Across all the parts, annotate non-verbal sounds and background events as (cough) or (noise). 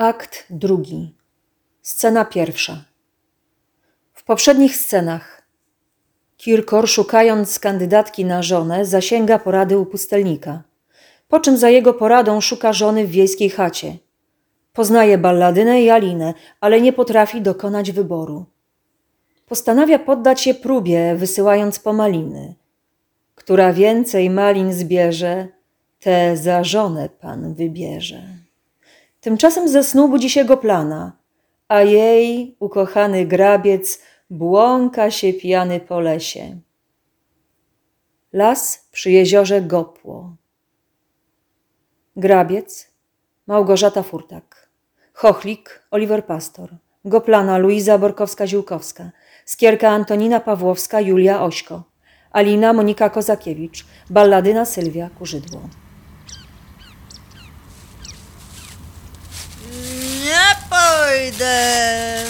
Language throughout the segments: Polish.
Akt drugi. Scena pierwsza. W poprzednich scenach Kirkor, szukając kandydatki na żonę, zasięga porady u pustelnika, po czym za jego poradą szuka żony w wiejskiej chacie. Poznaje balladynę i Alinę, ale nie potrafi dokonać wyboru. Postanawia poddać się próbie, wysyłając po maliny. Która więcej malin zbierze, te za żonę pan wybierze. Tymczasem ze snu budzi się go plana, a jej ukochany grabiec błąka się pijany po lesie. Las przy jeziorze Gopło. Grabiec Małgorzata Furtak. Chochlik Oliver Pastor. Goplana Luiza Borkowska-Ziółkowska. Skierka Antonina Pawłowska Julia Ośko. Alina Monika Kozakiewicz. Balladyna Sylwia Kurzydło. Nie pójdę,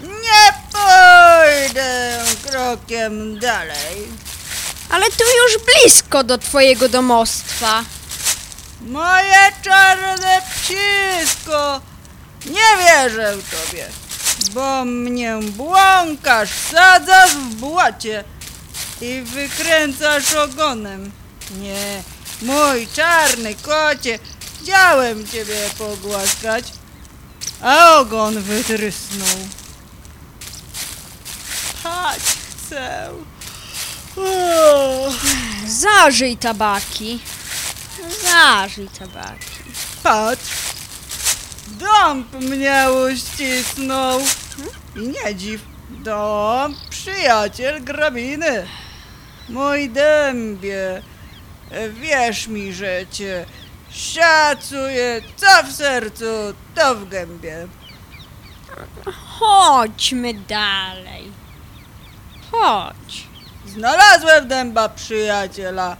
nie pójdę krokiem dalej. Ale tu już blisko do twojego domostwa. Moje czarne psisko, nie wierzę w tobie, bo mnie błąkasz, sadzasz w błocie i wykręcasz ogonem. Nie, mój czarny kocie, chciałem ciebie pogłaskać, a ogon wytrysnął. Chodź, chcę. Zażyj tabaki. Zażyj tabaki. Patrz, dąb mnie uścisnął. I nie dziw, dąb przyjaciel grabiny. Mój dębie, wierz mi, że cię szacuję, co w sercu, to w gębie. Chodźmy dalej. Chodź. Znalazłem dęba przyjaciela,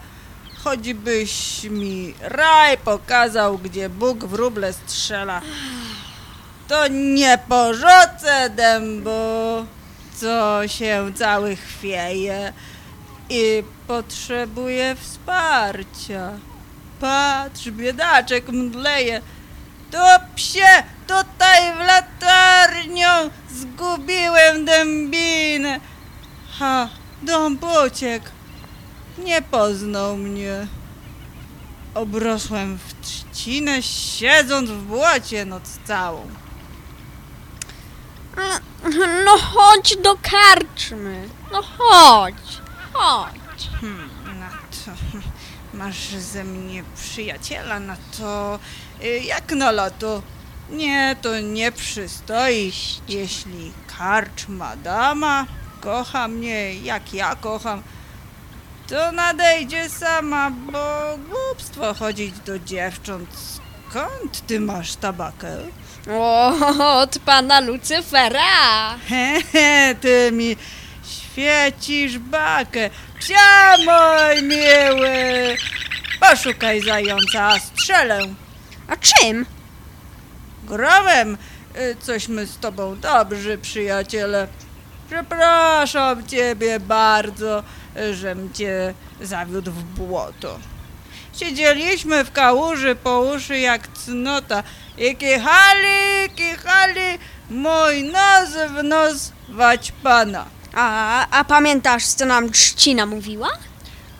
choćbyś mi raj pokazał, gdzie Bóg wróble strzela. To nie porzucę dębu, co się cały chwieje i potrzebuje wsparcia. Patrz, biedaczek mdleje. To psie, tutaj w latarnią zgubiłem dębinę. Ha, dąb uciekł. Nie poznał mnie. Obrosłem w trzcinę, siedząc w błocie noc całą. No chodź do karczmy. No chodź. Chodź. Hmm, na to masz ze mnie przyjaciela, na to y, jak na lato. Nie, to nie przystoi, jeśli karczma dama kocha mnie jak ja kocham, to nadejdzie sama, bo głupstwo chodzić do dziewcząt. Skąd ty masz tabakę? O, od pana Lucyfera. Hehe, ty mi świecisz bakę. Psia mój miły, poszukaj zająca, a strzelę. A czym? Gromem, y, cośmy z tobą dobrzy przyjaciele. Przepraszam ciebie bardzo, y, żem cię zawiódł w błoto. Siedzieliśmy w kałuży po uszy jak cnota i kichali, kichali, mój nos w nos wać pana. A, a pamiętasz, co nam trzcina mówiła?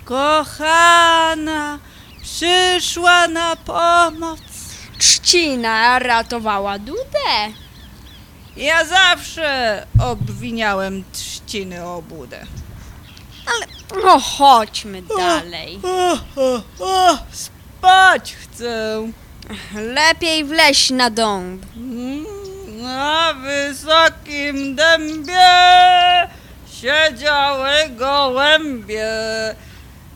Kochana, przyszła na pomoc. Trzcina ratowała Dudę. Ja zawsze obwiniałem trzciny o budę. Ale no chodźmy dalej. O, o, o, spać chcę. Lepiej wleź na dąb. Mm, Na wysokim dębie siedziały gołębie.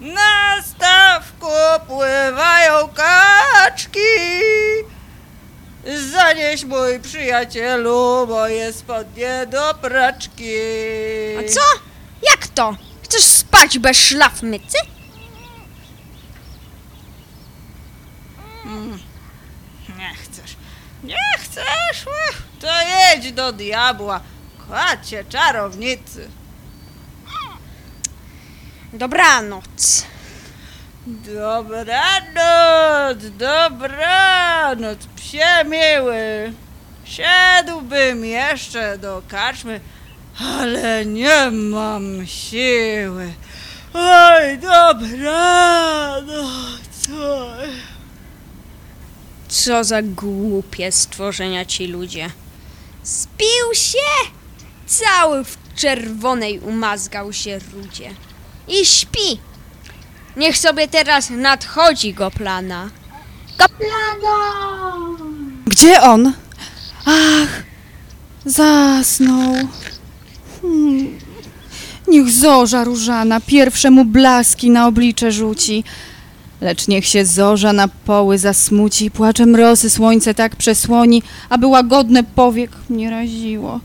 Na stawku pływają kaczki. Zanieś mój przyjacielu moje spodnie do praczki. A co? Jak to? Chcesz spać bez szlafmycy? Mm, Nie chcesz. Nie chcesz? Ech, To jedź do diabła. Kocie czarownicy. Dobranoc. Dobranoc, dobranoc, psie miły. Szedłbym jeszcze do karczmy, ale nie mam siły. Oj, dobranoc. Oj. Co za głupie stworzenia ci ludzie. Spił się! Cały w czerwonej umazgał się rudzie. I śpi. Niech sobie teraz nadchodzi go plana. Gdzie on? Ach, zasnął. Hmm. Niech zorza różana pierwsze mu blaski na oblicze rzuci. Lecz niech się zorza na poły zasmuci, płaczem rosy słońce tak przesłoni, aby łagodne powiek mnie raziło.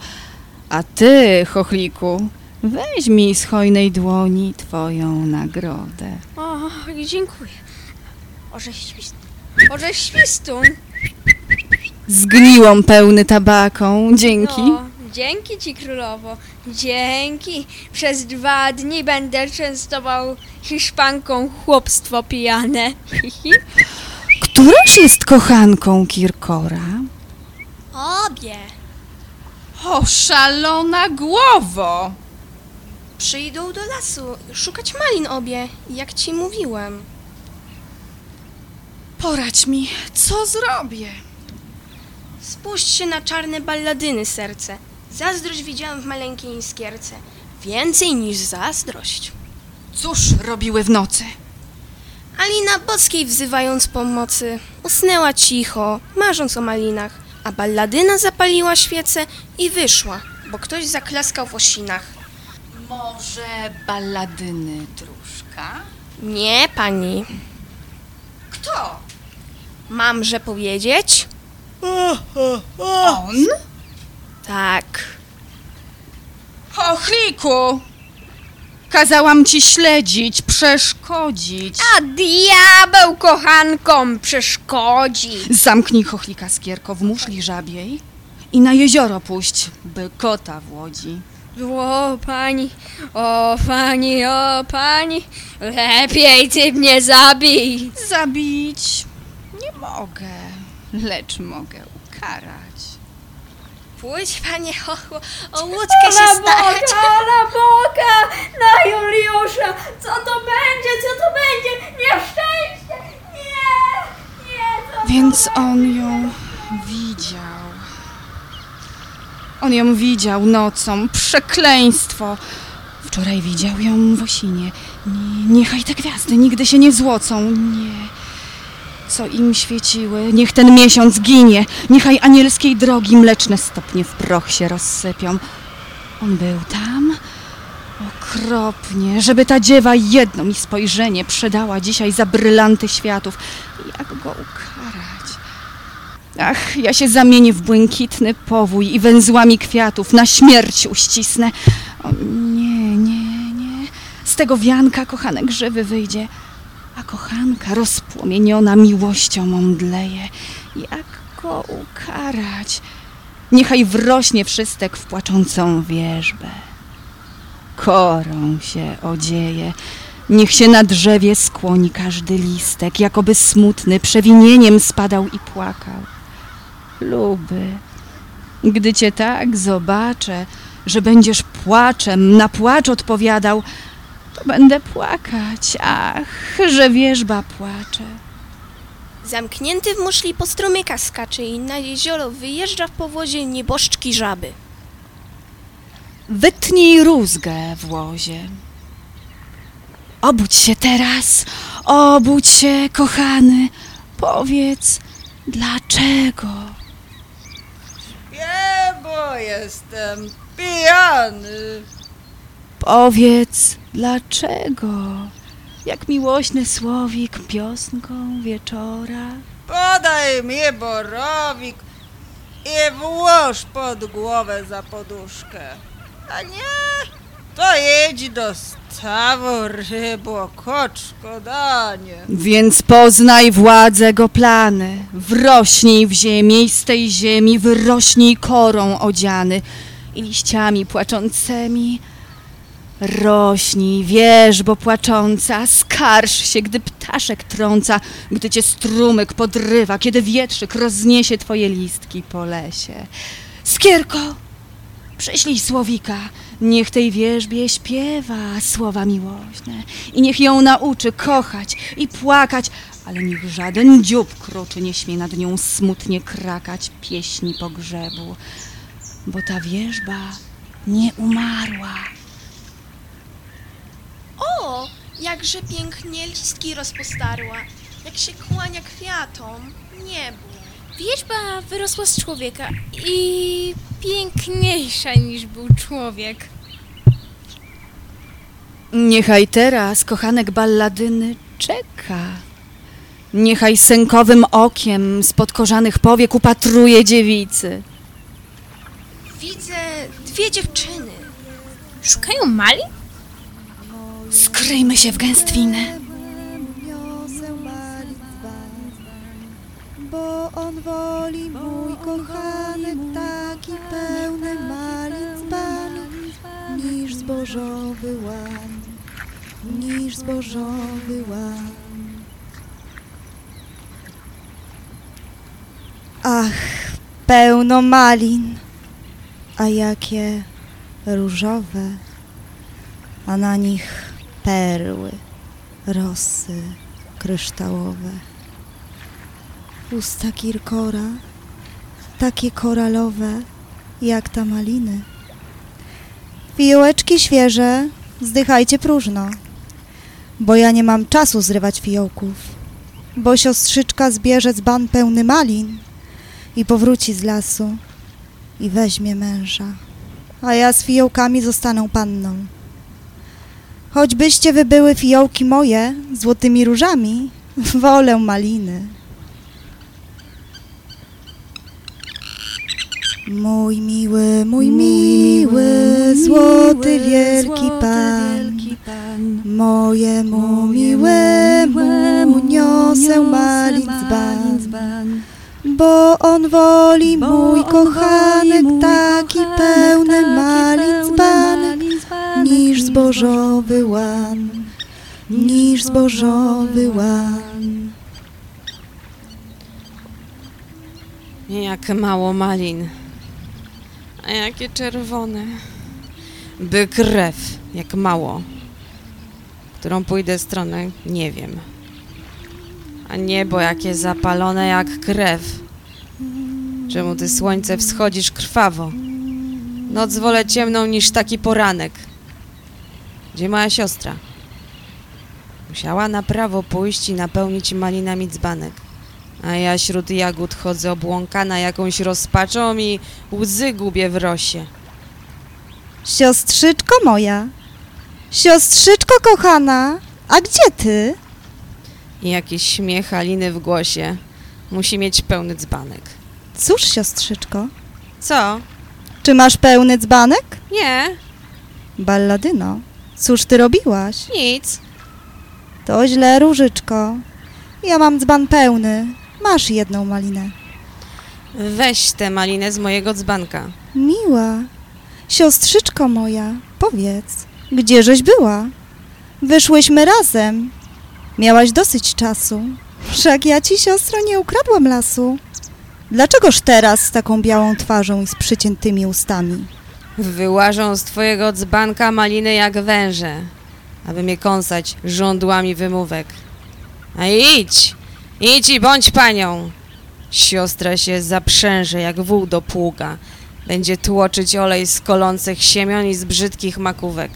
A ty, chochliku, weź mi z hojnej dłoni twoją nagrodę. O, dziękuję. Orze świst... Świstun. Zgniłą pełny tabaką, dzięki. O, dzięki ci królowo. Dzięki. Przez dwa dni będę częstował Hiszpanką chłopstwo pijane. (laughs) Któraż jest kochanką Kirkora? Obie. O, szalona głowo! Przyjdą do lasu szukać malin obie, jak ci mówiłem. Poradź mi, co zrobię? Spuść się na czarne balladyny, serce. Zazdrość widziałem w maleńkiej iskierce. Więcej niż zazdrość. Cóż robiły w nocy? Alina Boskiej wzywając pomocy, usnęła cicho, marząc o malinach, a balladyna zapaliła świecę i wyszła, bo ktoś zaklaskał w osinach. Może balladyny dróżka? Nie, pani. Kto? Mamże powiedzieć? On? Tak. Chochliku! Kazałam ci śledzić, przeszkodzić. A diabeł kochankom przeszkodzi. Zamknij chochlika skierko w muszli żabiej i na jezioro puść, by kota w łodzi. O pani, o pani, o pani, lepiej ty mnie zabij. Zabić nie mogę, lecz mogę ukarać. Pójdź, panie, o, o łódkę się starać. na Boga, na Juliusza, co to będzie, co to będzie, nieszczęście, nie, nie, to Więc on ją widział. On ją widział nocą. Przekleństwo! Wczoraj widział ją w osinie. Nie, niechaj te gwiazdy nigdy się nie złocą. Nie. Co im świeciły, niech ten miesiąc ginie. Niechaj anielskiej drogi mleczne stopnie w proch się rozsypią. On był tam? Okropnie, żeby ta dziewa jedno mi spojrzenie przedała dzisiaj za brylanty światów. Jak go ukarać? Ach, ja się zamienię w błękitny powój i węzłami kwiatów na śmierć uścisnę. O, nie, nie, nie. Z tego wianka kochanek żywy wyjdzie, a kochanka rozpłomieniona miłością mądleje. Jak go ukarać? Niechaj wrośnie wszystek w płaczącą wierzbę. Korą się odzieje, niech się na drzewie skłoni każdy listek, jakoby smutny przewinieniem spadał i płakał. Luby, gdy cię tak zobaczę, że będziesz płaczem na płacz odpowiadał, to będę płakać, ach, że wierzba płacze. Zamknięty w muszli po strumyka skacze i na jezioro wyjeżdża w powozie nieboszczki żaby. Wytnij rózgę w łozie. Obudź się teraz, obudź się, kochany. Powiedz, dlaczego? Bo jestem pijany. Powiedz, dlaczego? Jak miłośny słowik piosnką wieczora. Podaj mi borowik i włóż pod głowę za poduszkę. A nie, to jedź do stawu rybo, koczko, danie. Więc poznaj władzę go plany, wrośnij w ziemię i z tej ziemi wyrośnij korą odziany i liściami płaczącymi Rośnij, wierzbo płacząca, skarż się, gdy ptaszek trąca, gdy cię strumyk podrywa, kiedy wietrzyk rozniesie twoje listki po lesie. Skierko, przyślij słowika, niech tej wierzbie śpiewa słowa miłośne i niech ją nauczy kochać i płakać, ale niech żaden dziób kruczy nie śmie nad nią smutnie krakać pieśni pogrzebu, bo ta wierzba nie umarła. O, jakże pięknie listki rozpostarła, jak się kłania kwiatom, niebu. Wierzba wyrosła z człowieka i piękniejsza niż był człowiek. Niechaj teraz kochanek balladyny czeka. Niechaj sękowym okiem spod korzanych powiek upatruje dziewicy. Widzę dwie dziewczyny. Szukają mali? Skryjmy się w gęstwinę. Zbożowy łan, niż zbożowy łan. Ach, pełno malin, a jakie różowe, a na nich perły, rosy kryształowe. Usta kirkora, takie koralowe, jak ta maliny. Fiołeczki świeże, zdychajcie próżno, bo ja nie mam czasu zrywać fiołków, bo siostrzyczka zbierze dzban pełny malin i powróci z lasu i weźmie męża, a ja z fiołkami zostanę panną. Choćbyście wy były fiołki moje, złotymi różami, wolę maliny. Mój miły, mój miły, złoty wielki pan, mojemu miłemu niosę malin dzban, bo on woli mój kochanek taki pełny malin dzban, niż zbożowy łan, niż zbożowy łan. Jak mało malin. A jakie czerwone. By krew, jak mało. Którą pójdę stronę, nie wiem. A niebo jakie zapalone jak krew. Czemu ty słońce wschodzisz krwawo? Noc wolę ciemną niż taki poranek. Gdzie moja siostra? Musiała na prawo pójść i napełnić malinami dzbanek. A ja wśród jagód chodzę obłąkana jakąś rozpaczą i łzy gubię w rosie. Siostrzyczko moja, siostrzyczko kochana, a gdzie ty? I jakiś śmiech Aliny w głosie. Musi mieć pełny dzbanek. Cóż, siostrzyczko, Co? czy masz pełny dzbanek? Nie, Balladyno, cóż ty robiłaś? nic. To źle, różyczko. Ja mam dzban pełny. Masz jedną malinę. Weź tę malinę z mojego dzbanka. Miła, siostrzyczko moja, powiedz, gdzieżeś była? Wyszłyśmy razem. Miałaś dosyć czasu. Wszak ja ci, siostro, nie ukradłam lasu. Dlaczegoż teraz z taką białą twarzą i z przyciętymi ustami? Wyłażą z twojego dzbanka maliny jak węże, aby mnie kąsać żądłami wymówek. A idź, idź i bądź panią. Siostra się zaprzęże jak wół do pługa. Będzie tłoczyć olej z kolących siemion i z brzydkich makówek.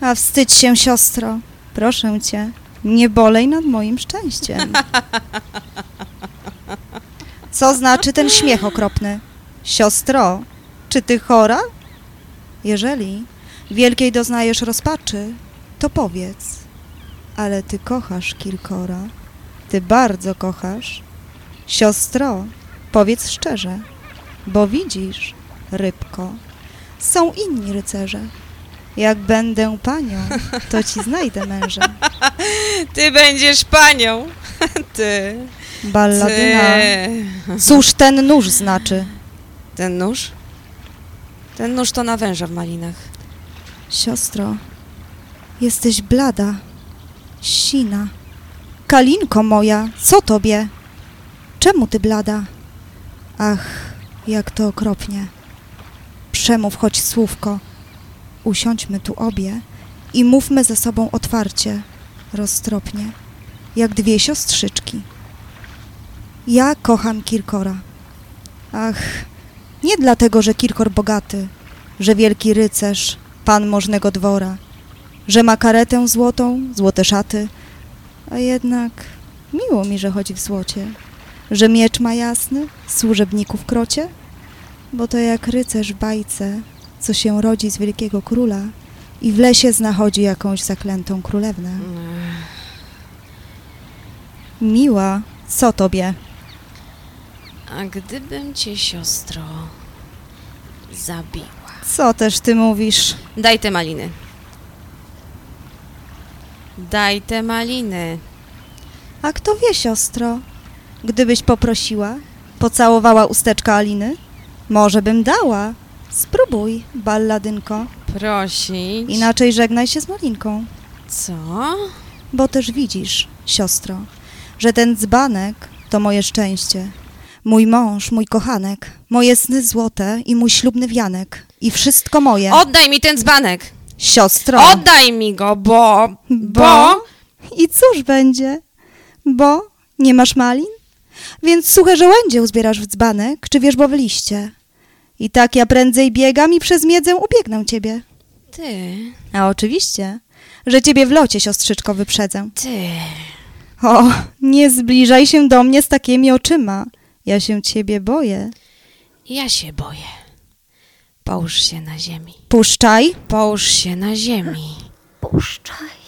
A wstydź się, siostro. Proszę cię, nie bolej nad moim szczęściem. Co znaczy ten śmiech okropny? Siostro, czy ty chora? Jeżeli wielkiej doznajesz rozpaczy, to powiedz. Ale ty kochasz Kirkora. Ty bardzo kochasz. Siostro, powiedz szczerze, bo widzisz, rybko, są inni rycerze. Jak będę panią, to ci znajdę męża. (laughs) Ty będziesz panią. (laughs) Ty. Balladyna. Ty. Cóż ten nóż znaczy? Ten nóż? Ten nóż to na węża w malinach. Siostro, Jesteś blada, sina. Kalinko moja, co tobie? Czemu ty blada? Ach, jak to okropnie. Przemów choć słówko. Usiądźmy tu obie i mówmy ze sobą otwarcie, roztropnie, jak dwie siostrzyczki. Ja kocham Kirkora. Ach, nie dlatego, że Kirkor bogaty, że wielki rycerz, pan możnego dwora, że ma karetę złotą, złote szaty, a jednak miło mi, że chodzi w złocie, że miecz ma jasny, służebników krocie, bo to jak rycerz w bajce, co się rodzi z wielkiego króla i w lesie znachodzi jakąś zaklętą królewnę. Miła, co tobie? A gdybym cię, siostro, zabiła? Co też ty mówisz? Daj te maliny. Daj te maliny. A kto wie, siostro? Gdybyś poprosiła, pocałowała usteczka Aliny, może bym dała. Spróbuj, balladynko. Prosić. Inaczej żegnaj się z Malinką. Co? Bo też widzisz, siostro, że ten dzbanek to moje szczęście. Mój mąż, mój kochanek, moje sny złote i mój ślubny wianek. I wszystko moje. Oddaj mi ten dzbanek! Siostro! Oddaj mi go, bo... Bo? Bo... I cóż będzie? Bo nie masz malin? Więc suche żołędzie uzbierasz w dzbanek czy wierzbowe liście. I tak ja prędzej biegam i przez miedzę ubiegnę ciebie. Ty... A oczywiście, że ciebie w locie, siostrzyczko, wyprzedzę. Ty... O, nie zbliżaj się do mnie z takimi oczyma. Ja się ciebie boję. Ja się boję. Połóż się na ziemi. Puszczaj. Połóż się na ziemi. Puszczaj.